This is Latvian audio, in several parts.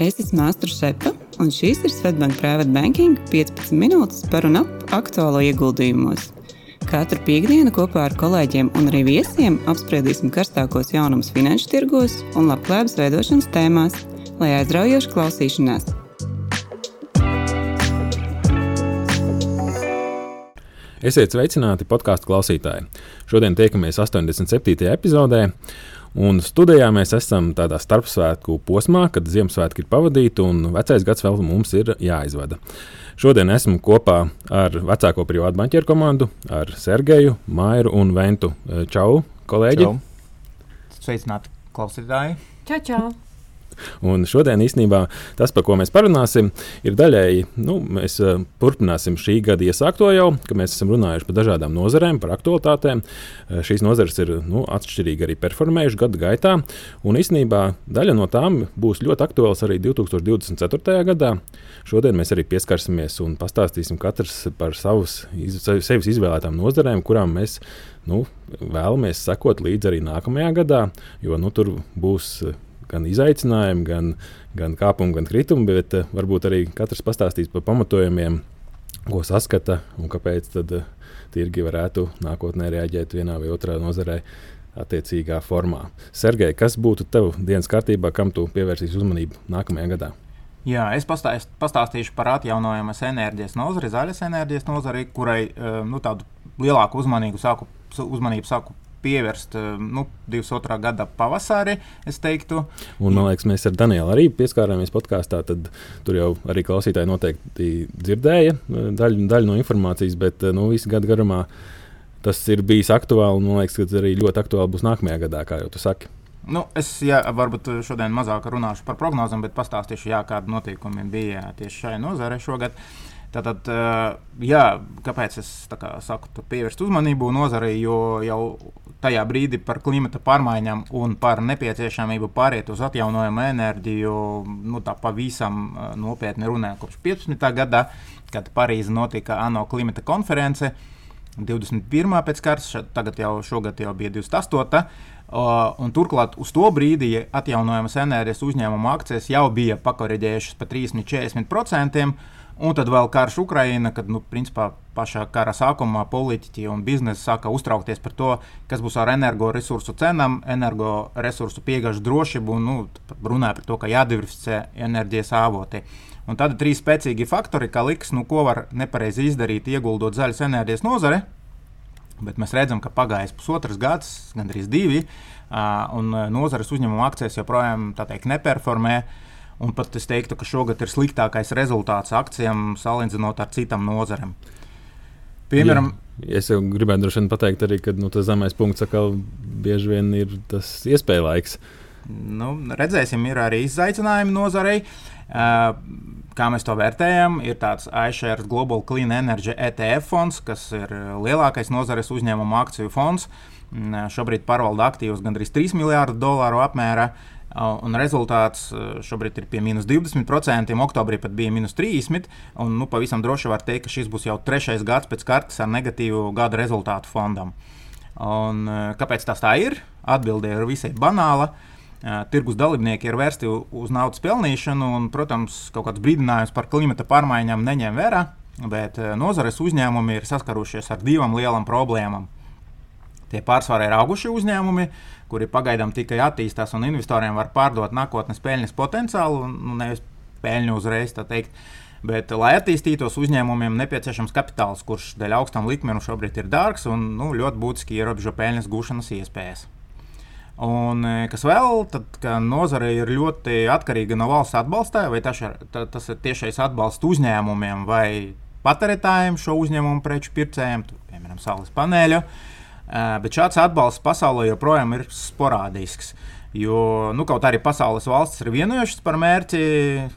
Es esmu Astra Šepa, un šīs ir Svetbank Private Banking 15 minūtes par un ap aktuālo ieguldījumos. Katru piekdienu kopā ar kolēģiem un arī viesiem apspriedīsim karstākos jaunumus finanšu tirgos un labklājības veidošanas tēmās, lai aizraujoši klausīšanās. Esiet sveicināti podkāstu klausītāji. Šodien tiekamies 87. epizodē. Un studijā mēs esam tādā starpsvētku posmā, kad Ziemassvētki ir pavadīti un vecais gads vēl mums ir jāizvada. Šodien esmu kopā ar vecāko privātu banķieru komandu, ar Sergeju, Mairu un Ventu. Čau, kolēģi! Čau. Sveicināti klausītāji! Čau, čau! Un šodien īstenībā tas, par ko mēs parunāsim, ir daļēji, nu, mēs uh, turpināsim šī gada iesākto jau, ka mēs esam runājuši par dažādām nozarēm, par aktualitātēm. Uh, šīs nozares ir nu, atšķirīgi arī performējušas gadu gaitā, un īstenībā daļa no tām būs ļoti aktuāls arī 2024. gadā. Šodien mēs arī pieskarsimies un pastāstīsim katrs par savus, iz, sevis izvēlētām nozarēm, kurām mēs nu, vēlamies sekot līdzi arī nākamajā gadā, jo nu, tur būs gan izaicinājumi, gan, gan kāpumi, gan kritumi, bet uh, varbūt arī katrs pastāstīs par pamatojumiem, ko saskata un kāpēc tad, uh, tirgi varētu nākotnē reaģēt vienā vai otrā nozarē. Attiecīgā formā. Sergei, kas būtu tev dienas kārtībā, kam tu pievērsīsi uzmanību nākamajā gadā? Jā, es pastāst, pastāstīšu par atjaunojamas enerģijas nozari, zaļas enerģijas nozari, kurai uh, nu, tādu lielāku uzmanību sāku, uzmanību sāku pievērst eh, nu, 22. gada pavasarī. Un, man liekas, mēs ar Danielu arī pieskārāmies podkāstā. Tad tur jau arī klausītāji noteikti dzirdēja eh, daļu, daļu no informācijas, bet eh, nu, visu gadu garumā tas ir bijis aktuāli. Man liekas, ka arī ļoti aktuāli būs nākamajā gadā, kā jau tu saki. Nu, es jā, varbūt šodien mazāk runāšu par prognozēm, bet pastāstīšu, jā, kādi notikumi bija tieši šai nozarei šogad. Uh, Tātad, jā, kāpēc es kā saku, pievērst uzmanību nozarei, jo jau tajā brīdī par klimata pārmaiņām un par nepieciešamību pāriet uz atjaunojumu enerģiju nu, pavisam nopietni runāja kopš 15. gada, kad Parīzē notika ANO klimata konference. 21. pēc kārtas, tagad jau šogad jau bija 28. Un turklāt uz to brīdi ja atjaunojamas enerģijas uzņēmuma akcijas jau bija pakoreģējušas par 30-40%. Un tad vēl karš Ukraina, kad nu, principā, pašā kara sākumā politiķi un biznesa sāka uztraukties par to, kas būs ar energoresursu cenām, energoresursu piegāžu drošību un nu, runāja par to, ka jādiversificē enerģijas avoti. Un tad ir trīs spēcīgi faktori, kā liks, nu, ko var nepareizi izdarīt, ieguldot zaļas enerģijas nozare. Bet mēs redzam, ka pagājis pusotrs gads, gandrīz divi, un nozares uzņēmuma akcijas joprojām teikt, neperformē. Un pat es teiktu, ka šogad ir sliktākais rezultāts akcijām salīdzinot ar citām nozarēm. Piemēram, Jā. Es jau gribētu droši vien pateikt, arī, ka nu, tas zemais punkts atkal bieži vien ir tas iespēja laiks. Nu, redzēsim, ir arī izaicinājumi nozarei. Uh, kā mēs to vērtējam, ir tāds iShares Global Clean Energy ETF fonds, kas ir lielākais nozares uzņēmumu akciju fonds. Šobrīd pārvalda aktīvus gandrīz 3 miljārdu dolāru apmērā. Un rezultāts šobrīd ir pie minus 20%, oktobrī pat bija minus 30%. Un, nu, pavisam droši var teikt, ka šis būs jau trešais gads pēc kartes ar negatīvu gada rezultātu fondam. Un, kāpēc tas tā ir? Atbilde ir visai banāla. Tirgus dalībnieki ir vērsti uz naudas pelnīšanu, un, protams, kaut kāds brīdinājums par klimata pārmaiņām neņem vērā, bet nozares uzņēmumi ir saskarušies ar divām lielām problēmām. Tie pārsvarā ir auguši uzņēmumi, kuri pagaidām tikai attīstās, un investoriem var pārdot nākotnes peļņas potenciālu, nu, nevis peļņu uzreiz. Bet, lai attīstītos, uzņēmumiem nepieciešams kapitāls, kurš dēļ augstām likmēm šobrīd ir dārgs un nu, ļoti būtiski ierobežo peļņas gūšanas iespējas. Un, e, kas vēl, tad nozare ir ļoti atkarīga no valsts atbalsta, vai tas ir, tas ir tiešais atbalsts uzņēmumiem vai patērētājiem, šo uzņēmumu preču pircējiem, piemēram, saules paneļu. Uh, Bet šāds atbalsts pasaulē joprojām ir sporādisks. Jo nu, kaut arī pasaules valstis ir vienojušas par mērķi,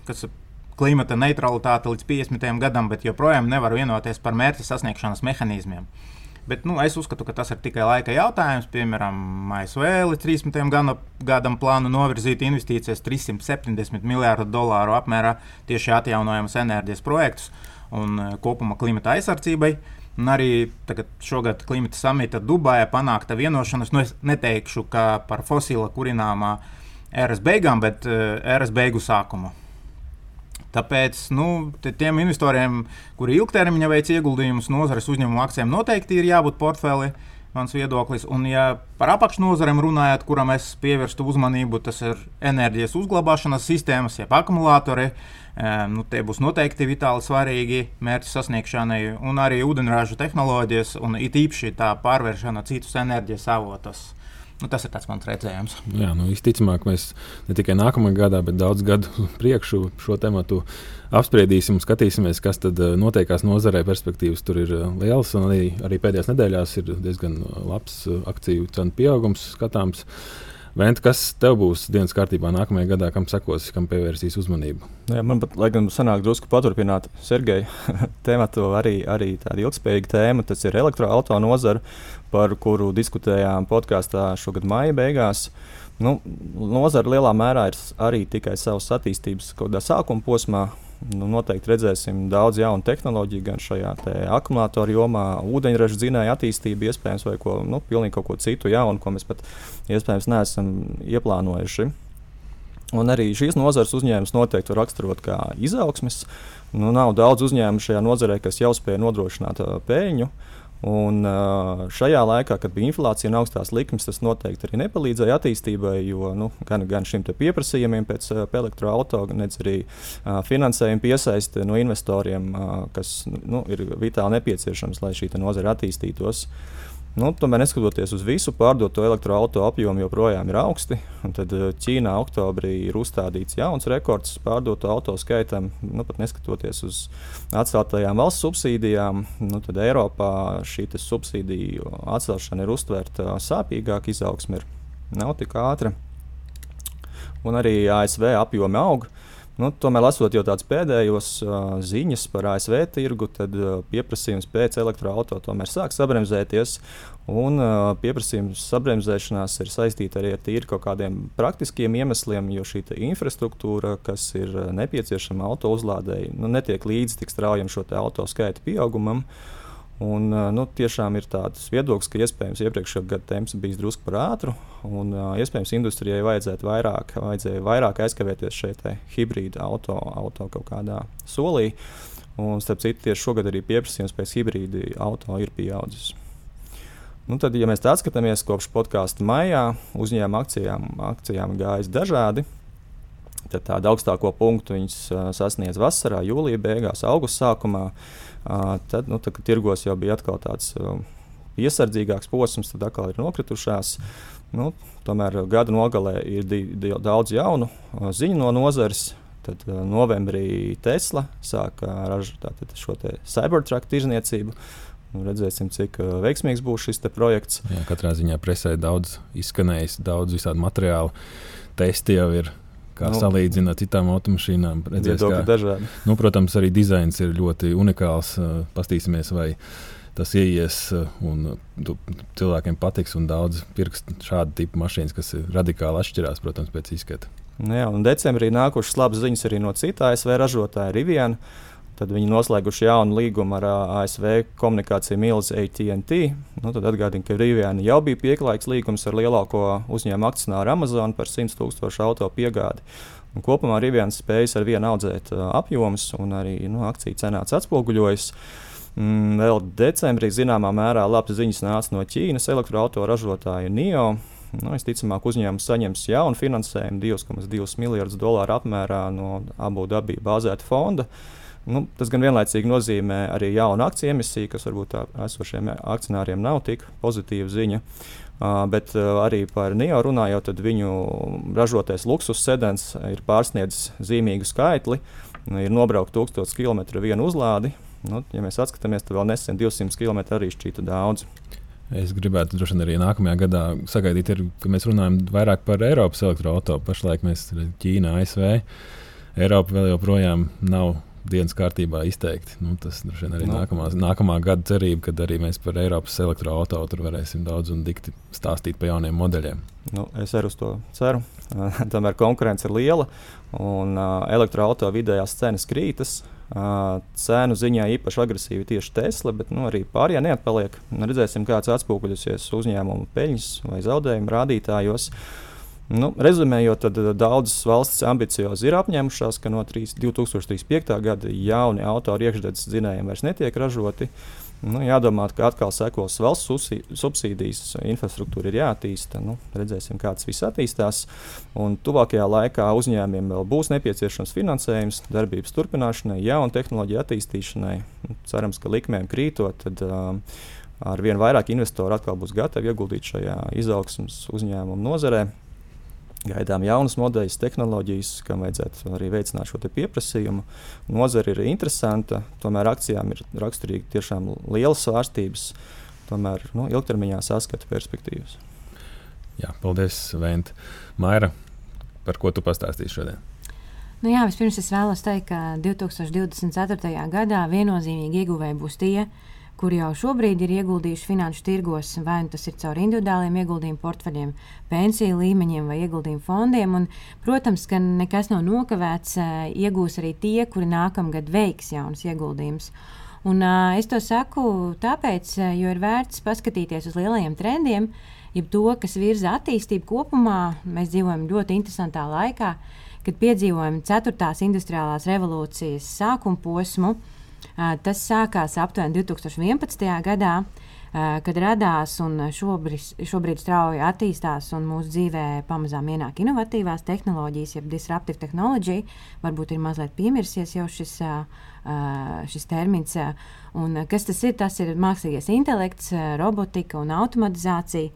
kas ir klimata neutralitāte līdz 50. gadam, bet joprojām nevar vienoties par mērķa sasniegšanas mehānismiem. Bet, nu, es uzskatu, ka tas ir tikai laika jautājums. Piemēram, ASV līdz 30. Gana, gadam plānu novirzīt investīcijas 370 miljārdu dolāru apmērā tieši atjaunojamas enerģijas projektus un kopumā klimata aizsardzībai. Un arī tagad, šogad klimata samita Dubajā panākta vienošanās. Nu, es neteikšu, ka par fosila kurināmā eras beigām, bet eras beigu sākumu. Tāpēc nu, tiem investoriem, kuri ilgtermiņā veic ieguldījumus nozares uzņēmumu akcijiem, noteikti ir jābūt portfelī. Mans viedoklis. Un, ja par apakšnodarbiem runājot, kuram es pievērstu uzmanību, tas ir enerģijas uzglabāšanas sistēmas, jeb akumulātori. Nu, tie būs noteikti vitāli svarīgi mērķu sasniegšanai, un arī ūdeņraža tehnoloģijas, un it īpaši tā pārvēršana citus enerģijas avotus. Nu, tas ir mans redzējums. Jā, nu, visticamāk, mēs ne tikai nākamajā gadā, bet daudz gadu priekšu šo tematu apspriedīsim, skatīsimies, kas tad eh, notiekās nozarē. Perspektīvas tur ir eh, lielas, un arī, arī pēdējās nedēļās ir diezgan labs eh, akciju cenu pieaugums skatāms. Vent, kas tev būs dienas kārtībā nākamajā gadā, kam sekos, kam pievērsīs uzmanību? Jā, man pat, lai gan sanāk drusku paturpināt Sergeja tēmatu, arī, arī tāda ilgspējīga tēma, tas ir elektroautorāta nozara, par kuru diskutējām podkāstā šogad maija beigās. Nu, nozara lielā mērā ir arī tikai savas attīstības sākuma posmā. Nu, noteikti redzēsim daudz jaunu tehnoloģiju, gan šajā akumulātoru jomā, ūdeņraža dzinēja attīstību, iespējams, vai ko, nu, pilnīgi kaut ko citu jaunu, ko mēs pat iespējams neesam ieplānojuši. Un arī šīs nozares uzņēmums noteikti var raksturot kā izaugsmes. Nu, nav daudz uzņēmumu šajā nozarē, kas jau spēj nodrošināt uh, peļņu. Un, šajā laikā, kad bija inflācija un augstās likmes, tas noteikti arī nepalīdzēja attīstībai, jo nu, gan, gan šim pieprasījumam pēc elektroautorāta, gan arī finansējuma piesaisti no investoriem, kas nu, ir vitāli nepieciešams, lai šī nozare attīstītos. Uh, Nu, tomēr, neskatoties uz visu, pārdoto elektroautorātu apjomu joprojām ir augsti. Tad eh, Ķīnā oktobrī ir uzstādīts jauns rekords pārdoto auto skaitam. Nu, pat neskatoties uz atceltajām valsts subsīdijām, nu, tad Eiropā šī subsīdiju atcelšana ir uztvērta sāpīgāk, izaugsme ir nav tik ātra. Un arī ASV apjomi aug. Nu, tomēr, lasot jau tādas pēdējos uh, ziņas par ASV tirgu, tad uh, pieprasījums pēc elektroautorāta tomēr sāk sabremzēties. Un uh, pieprasījums sabremzēšanās ir saistīta arī ar tīri kaut kādiem praktiskiem iemesliem, jo šī infrastruktūra, kas ir nepieciešama auto uzlādēji, nu, netiek līdzi tik straujam šo auto skaita pieaugumam. Uh, Un, nu, tiešām ir tāds viedoklis, ka iespējams iepriekšējā gada temps bija drusku par ātru, un iespējams industrijai vajadzētu vairāk, vairāk aizkavēties šeit hibrīda auto, auto kaut kādā solī. Un, starp citu, tieši šogad arī pieprasījums pēc hibrīda auto ir pieaudzis. Nu, tad, ja mēs tā skatāmies, kopš podkāstu maijā uzņēmuma akcijām, akcijām gājis dažādi. Tad tādu augstāko punktu viņas sasniedz vasarā, jūlijā, beigās, augusta sākumā. Tad, nu, tad, kad tirgos jau bija atkal tāds piesardzīgāks posms, tad atkal ir nokritušās. Nu, tomēr gada nogalē ir daudz jaunu ziņu no nozares. Tad novembrī Tesla sāka ražot šo Cybertruck tirzniecību. Nu, redzēsim, cik uh, veiksmīgs būs šis projekts. Jā, katrā ziņā presē daudz izskanējis, daudz visādi materiālu. Testi jau ir Kā nu, salīdzināt ar citām automašīnām, redzēs, kā dažādi. Nu, protams, arī dizains ir ļoti unikāls. Pastīsimies, vai tas ieies un cilvēkiem patiks. Daudz pirks šādu tipu mašīnas, kas radikāli atšķirās, protams, pēc izskata. Nu, jā, un decembrī nākušas labas ziņas arī no citā ASV ražotāja Riviana. Tad viņi noslēguši jaunu līgumu ar ASV komunikāciju milzi ATT. Nu, tad atgādina, ka Rīvijāna jau bija pieklājīgs līgums ar lielāko uzņēmumu akcionāru Amazon par 100 tūkstošu auto piegādi. Un kopumā Rīvijāns spējas ar vienu audzēt apjomus, un arī nu, akciju cenās atspoguļojas. Mm, vēl decembrī zināmā mērā labas ziņas nāca no Ķīnas elektroautoražotāja NIO. Nu, Visticamāk, uzņēmums saņems jaunu finansējumu 2,2 miljardus dolāru apmērā no Abu Dabī bāzēta fonda. Uh, Nu, tas gan vienlaicīgi nozīmē arī jaunu akciju emisiju, kas varbūt esošiem akcionāriem nav tik pozitīva ziņa. Uh, bet uh, arī par NIO runājot, tad viņu ražotais luksus sedens ir pārsniedzis zīmīgu skaitli. Ir nobraukt 1000 km vienu uzlādi. Nu, ja mēs atskatāmies, tad vēl nesen 200 km arī šķīta daudz. Es gribētu droši vien arī nākamajā gadā sagaidīt, ir, ka mēs runājam vairāk par Eiropas elektroautorātu. Pašlaik mēs Ķīnā, ASV. Eiropa vēl joprojām nav dienas kārtībā izteikti. Nu, tas ir arī no. Nu. nākamā, nākamā gada cerība, kad arī mēs par Eiropas elektroautorātu varēsim daudz un dikti stāstīt par jauniem modeļiem. Nu, es arī uz to ceru. Tomēr konkurence ir liela un uh, elektroautorāta vidējās cenas krītas. Uh, cēnu ziņā īpaši agresīvi tieši Tesla, bet nu, arī pārējie neatpaliek. Nu, redzēsim, kāds atspoguļosies uzņēmumu peļņas vai zaudējumu rādītājos. Uh, Nu, rezumējot, tad daudzas valstis ambiciozi ir apņēmušās, ka no 3, 2035. gada jauni autori iekšzemes dzinējumi vairs netiek ražoti. Nu, jādomā, ka atkal sekos valsts subsīdijas, infrastruktūra ir jāattīsta. Nu, redzēsim, kā tas viss attīstās. Un tuvākajā laikā uzņēmumiem vēl būs nepieciešams finansējums darbības turpināšanai, jaunu tehnoloģiju attīstīšanai. Nu, cerams, ka likmēm krītot, tad uh, ar vien vairāk investoru atkal būs gatavi ieguldīt šajā izaugsmas uzņēmumu nozarē. Gaidām jaunas modeļus, tehnoloģijas, kam vajadzētu arī veicināt šo pieprasījumu. Nozara ir interesanta, tomēr akcijām ir raksturīgi tiešām lielas svārstības, tomēr nu, ilgtermiņā saskata perspektīvas. Jā, paldies, Vent. Maira, par ko tu pastāstīsi šodien? Nu jā, vispirms es vēlos teikt, ka 2024. gadā viennozīmīgi ieguvēji būs tie, kur jau šobrīd ir ieguldījuši finanšu tirgos, vai nu tas ir caur individuāliem ieguldījumu portfeļiem, pensiju līmeņiem vai ieguldījumu fondiem. Un, protams, ka nekas nav nokavēts, iegūs arī tie, kuri nākamgad veiks jaunus ieguldījumus. Un, uh, es to saku tāpēc, jo ir vērts paskatīties uz lielajiem trendiem, jeb to, kas virza attīstību kopumā. Mēs dzīvojam ļoti interesantā laikā, kad piedzīvojam 4. industriālās revolūcijas sākuma posmu. Uh, Tas sākās aptuveni 2011. gadā, kad radās un šobrīd, šobrīd strauji attīstās un mūsu dzīvē pamazām ienāk inovatīvās tehnoloģijas, jeb disruptive tehnoloģija. Varbūt ir mazliet piemirsies jau šis, šis termins. Un kas tas ir? Tas ir mākslīgais intelekts, robotika un automatizācija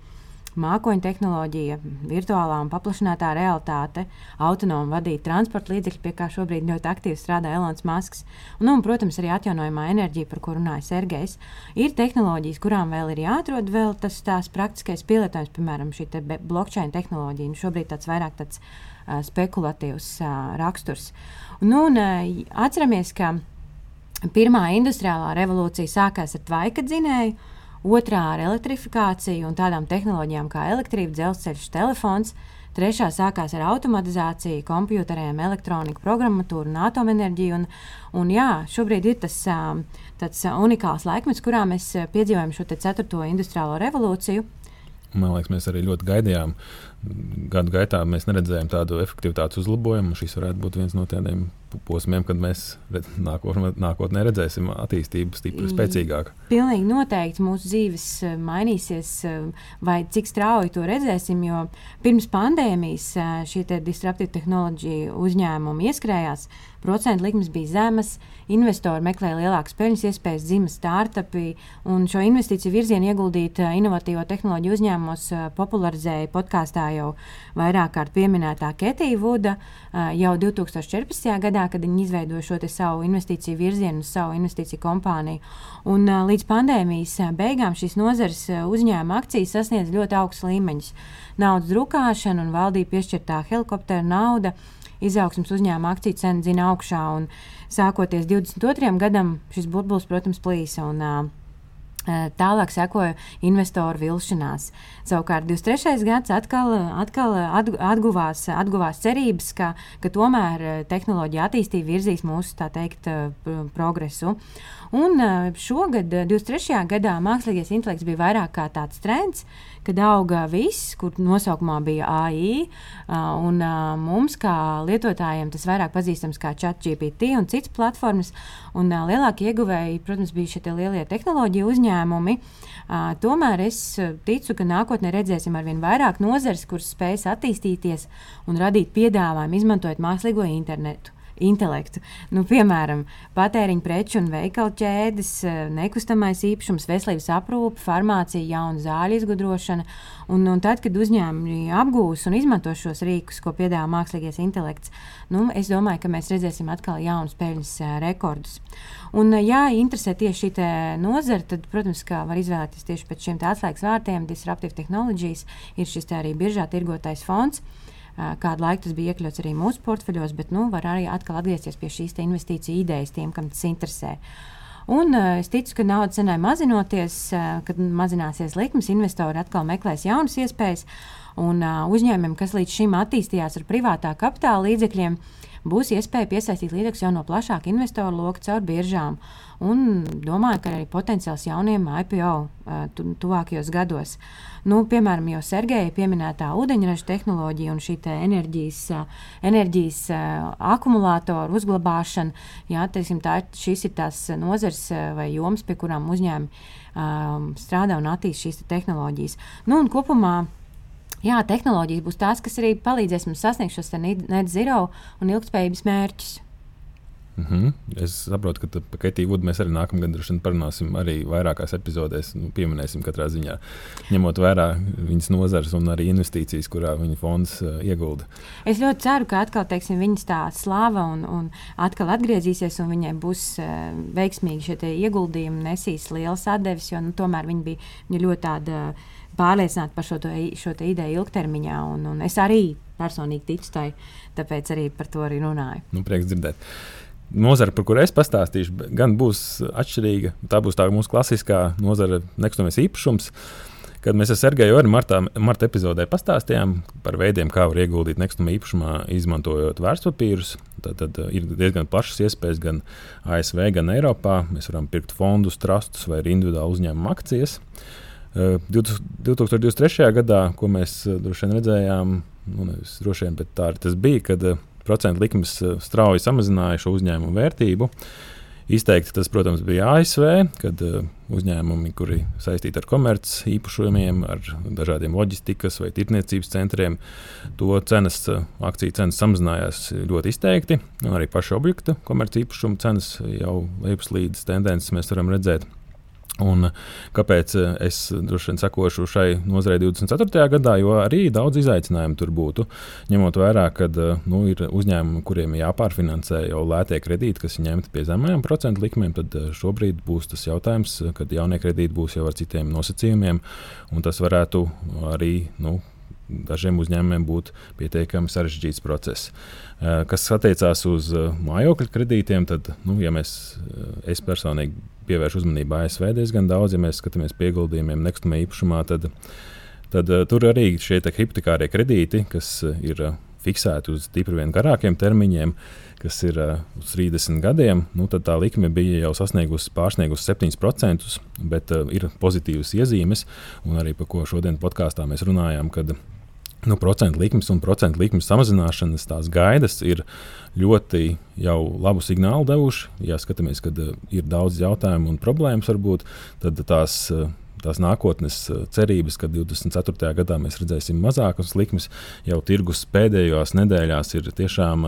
mākoņu tehnoloģija, virtuālā un paplašinātā realitāte, autonomi vadīt transporta līdzekļi, pie kā šobrīd ļoti aktīvi strādā Elonas Masks, un, un, protams, arī atjaunojamā enerģija, par ko runāja Sergejs. Ir tehnoloģijas, kurām vēl ir jāatrod vēl tas tās praktiskais pielietojums, piemēram, šī te blockchain tehnoloģija. Nu, šobrīd tāds vairāk tāds uh, spekulatīvs uh, raksturs. Nu, un, uh, atceramies, ka pirmā industriālā revolūcija sākās ar tvaika dzinēju otrā ar elektrifikāciju un tādām tehnoloģijām kā elektrība, dzelzceļš, telefons. Trešā sākās ar automatizāciju, kompjuteriem, elektroniku, programmatūru un atomenerģiju. Un, un jā, šobrīd ir tas tāds unikāls laikmets, kurā mēs piedzīvojam šo ceturto industriālo revolūciju. Man liekas, mēs arī ļoti gaidījām. Gadu gaitā mēs neredzējām tādu efektivitātes uzlabojumu. Šis varētu būt viens no tādiem posmiem, kad mēs nākotnē, redzēsim attīstību stipri spēcīgāku. Pilnīgi noteikti mūsu dzīves eh, mainīsies, eh, vai cik strauji to redzēsim. Jo pirms pandēmijas eh, šie disruptīvi tehnoloģiju uzņēmumi ieskrējās, procentu likmes bija zemas, investori meklēja lielākas peļņas iespējas, dzima startupi, un šo investīciju virzienu ieguldīt inovatīvo tehnoloģiju uzņēmumos popularizēja podkāstā jau vairāk kārt pieminētā Ketija Vuda jau 2014. gadā kad viņi izveidoja šo savu investīciju virzienu, savu investīciju kompāniju. Un, līdz pandēmijas beigām šīs nozares uzņēmuma akcijas sasniedz ļoti augstus līmeņus. Naudas drukāšana un valdība piešķirtā helikoptera nauda izaugsmas uzņēmuma akciju cena dzina augšā. Sākoties 22. gadam, šis burbulis, protams, plīsa. Un, uh, Tālāk sekoja investoru vilšanās. Savukārt 23. gads atkal, atkal atguvās, atguvās cerības, ka, ka tomēr tehnoloģija attīstība virzīs mūsu teikt, progresu. Un šogad, 23. gadā, mākslīgais intelekts bija vairāk kā tāds trends, kad auga viss, kur nosaukumā bija AI. Un mums, kā lietotājiem, tas vairāk pazīstams kā ChatGPT un citas platformas. Un lielākie ieguvēji, protams, bija šie lielie tehnoloģiju uzņēmumi. Tomēr es ticu, ka nākotnē redzēsim ar vien vairāk nozares, kuras spēs attīstīties un radīt piedāvājumu, izmantojot mākslīgo internetu intelektu. Nu, piemēram, patēriņa preču un veikalu ķēdes, eh, nekustamais īpašums, veselības aprūpe, farmācija, jaunu zāļu izgudrošana. Un, un tad, kad uzņēmumi apgūs un izmanto šos rīkus, ko piedāvā mākslīgais intelekts, nu, es domāju, ka mēs redzēsim atkal jaunus peļņas uh, rekordus. Un, uh, ja interesē tieši šī nozara, tad, protams, var izvēlēties tieši pēc šiem atslēgas vārtiem. Disruptive Technologies ir šis arī biržā tirgotais fonds. Uh, Kādu laiku tas bija iekļauts arī mūsu portfeļos, bet nu, var arī atkal atgriezties pie šīs investīciju idejas tiem, kam tas interesē. Un uh, es ticu, ka naudas cenai mazinoties, uh, kad mazināsies likmes, investori atkal meklēs jaunas iespējas. Un uh, uzņēmumiem, kas līdz šim attīstījās ar privātā kapitāla līdzekļiem, būs iespēja piesaistīt līdzekļus jau no plašāka investoru loka caur biržām. Un domāju, ka arī potenciāls jauniem IPO uh, tu, tuvākajos gados. Nu, piemēram, jau Sergeja pieminētā ūdeņraža tehnoloģija un šī enerģijas, uh, enerģijas uh, akumulātoru uzglabāšana, jā, teisim, tā, šīs ir tās nozars vai jomas, pie kurām uzņēmumi um, strādā un attīsta šīs te tehnoloģijas. Nu, kopumā jā, tehnoloģijas būs tās, kas arī palīdzēs mums sasniegt šos net zero un ilgspējības mērķus. Mm -hmm. Es saprotu, ka par Ketiju Vudu mēs arī nākamgad parunāsim arī vairākās epizodēs. Nu, pieminēsim katrā ziņā, ņemot vērā viņas nozares un arī investīcijas, kurā viņa fonds uh, iegulda. Es ļoti ceru, ka atkal teiksim, viņas tā slāva un, un atkal atgriezīsies, un viņai būs uh, veiksmīgi šie ieguldījumi, nesīs lielas atdeves, jo nu, tomēr viņa bija viņa ļoti tāda. Pārliecināti par šo, to, šo ideju ilgtermiņā, un, un es arī personīgi ticu tai, tāpēc arī par to arī runāju. Nu, prieks dzirdēt nozara, par kuru es pastāstīšu, gan būs atšķirīga. Tā būs tā mūsu klasiskā nozara, nekustamais īpašums. Kad mēs ar Sergeju arī martā, marta epizodē pastāstījām par veidiem, kā var ieguldīt nekustamā īpašumā, izmantojot vērtspapīrus, tad, tad uh, ir diezgan plašas iespējas gan ASV, gan Eiropā. Mēs varam pirkt fondus, trustus vai individuālu uzņēmumu akcijas. 2023. Uh, gadā, ko mēs uh, droši vien redzējām, nu, nevis droši vien, bet tā arī tas bija, kad procentu likmes eh, strauji samazināja šo uzņēmumu vērtību. Izteikti tas, protams, bija ASV, kad uzņēmumi, kuri saistīti ar komerces īpašumiem, ar dažādiem loģistikas vai tirdzniecības centriem, to cenas, akciju cenas samazinājās ļoti izteikti. Arī paša objekta komerces īpašuma cenas jau lejuplīdes tendences mēs varam redzēt. Un kāpēc eh, es droši vien sekošu šai nozarei 24. gadā, jo arī daudz izaicinājumu tur būtu. Ņemot vērā, ka eh, nu, ir uzņēmumi, kuriem jāpārfinansē jau lētie kredīti, kas ir ņemti pie zemajām procentu likmēm, tad eh, šobrīd būs tas jautājums, kad jaunie kredīti būs jau ar citiem nosacījumiem, un tas varētu arī. Nu, Dažiem uzņēmumiem būtu pietiekami sarežģīts process. Kas attiecās uz mājokļu kredītiem, tad, nu, ja mēs, es personīgi pievērš uzmanību ASV diezgan daudz. Ja mēs skatāmies pie ieguldījumiem nekustamā īpašumā, tad, tad uh, tur arī šie hipotekārie kredīti, kas uh, ir uh, fiksēti uz stipri vien garākiem termiņiem, kas ir uh, uz 30 gadiem, nu, tad tā likme bija jau sasniegusi pārsniegusi 7%, bet uh, ir pozitīvas iezīmes, un arī par ko šodien podkāstā mēs runājām. Kad, nu, procentu likmes un procentu likmes samazināšanas tās gaidas ir ļoti jau labu signālu devuši. Ja skatāmies, ka uh, ir daudz jautājumu un problēmas, varbūt, tad tās. Uh, tās nākotnes uh, cerības, ka 24. gadā mēs redzēsim mazākas likmes, jau tirgus pēdējās nedēļās ir tiešām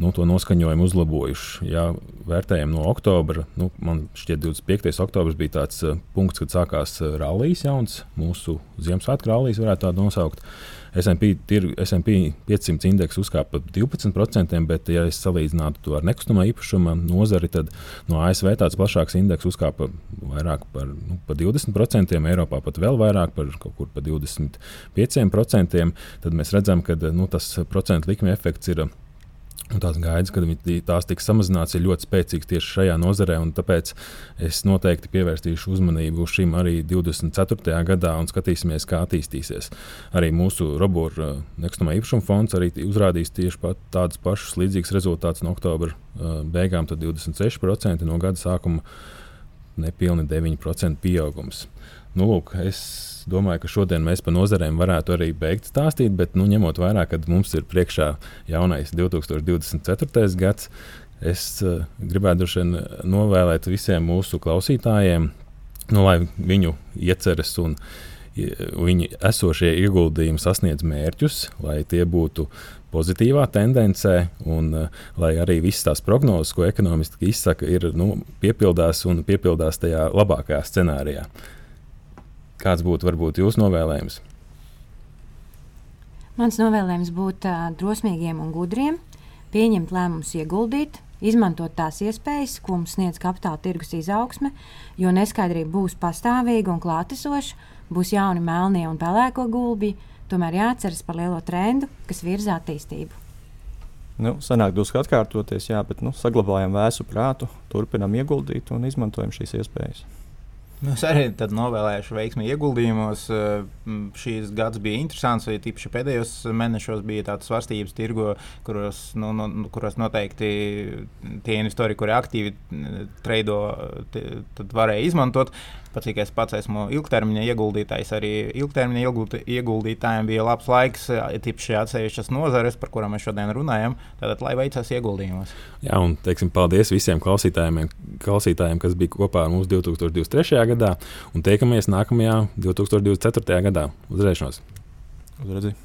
nu, to noskaņojumu uzlabojuši. Ja vērtējam no oktobra, nu, man šķiet, 25. oktobris bija tāds punkts, kad sākās rallijas, jauns mūsu Ziemassvētku rallijas, varētu tā nosaukt. Uh, SP, tir, SP 500 indeks uzkāpa par 12%, bet, ja es salīdzinātu to ar nekustamā īpašuma nozari, tad no ASV tāds plašāks indeks uzkāpa vairāk par, nu, par 20%, Eiropā pat vēl vairāk, par kaut kur par 25%. Tad mēs redzam, ka nu, tas procentu likme efekts ir Un tās gaidas, kad tās tiks samazināts, ir ļoti spēcīgas tieši šajā nozarē. Tāpēc es noteikti pievērsīšu uzmanību šim arī 24. gadā un skatīsimies, kā attīstīsies. Arī mūsu robotu uh, nekustamā īpašuma fonds arī uzrādīs tieši pat tādus pašus līdzīgus rezultātus no oktobra uh, beigām, tad 26% no gada sākuma nepilni 9% pieaugums. Nu, lūk, es domāju, ka šodien mēs par nozarēm varētu arī beigt stāstīt, bet nu, ņemot vērā, ka mums ir priekšā jaunais 2024. gads, es uh, gribētu novēlēt visiem mūsu klausītājiem, nu, lai viņu ieceres un viņi esošie ieguldījumi sasniedz mērķus, lai tie būtu pozitīvā tendencē, un uh, lai arī visas tās prognozes, ko ekonomiski izsaka, ir nu, piepildās un piepildās tajā labākajā scenārijā. Kāds būtu varbūt jūsu novēlējums? Mans novēlējums būtu uh, drosmīgiem un gudriem, pieņemt lēmumus, ieguldīt, izmantot tās iespējas, ko mums sniedz kapitāla tirgus izaugsme, jo neskaidrība būs pastāvīga un klātesoša, būs jauni melnie un pelēko gulbi. Tomēr jāatceras par lielo trendu, kas virza attīstību. Nu, sanāk, drusku atkārtoties, jā, bet nu, saglabājam vēsu prātu, turpinam ieguldīt un izmantojam šīs iespējas. Nu, es arī novēlēšu veiksmi ieguldījumos. Šīs gads bija interesants, jo tīpaši pēdējos mēnešos bija tādas svārstības tirgo, kuros, nu, nu, kuros noteikti tie investori, kuri aktīvi treido, varēja izmantot. Pat cik es pats esmu ilgtermiņa ieguldītājs, arī ilgtermiņa ieguldītājiem bija labs laiks, tīpaši atsevišķas nozares, par kurām mēs šodien runājam. Tātad, lai veicas ieguldījumos. Jā, un teiksim, paldies visiem klausītājiem, klausītājiem, kas bija kopā ar mums 2023. gadā, un tiekamies nākamajā 2024. gadā. Uz redzēšanos!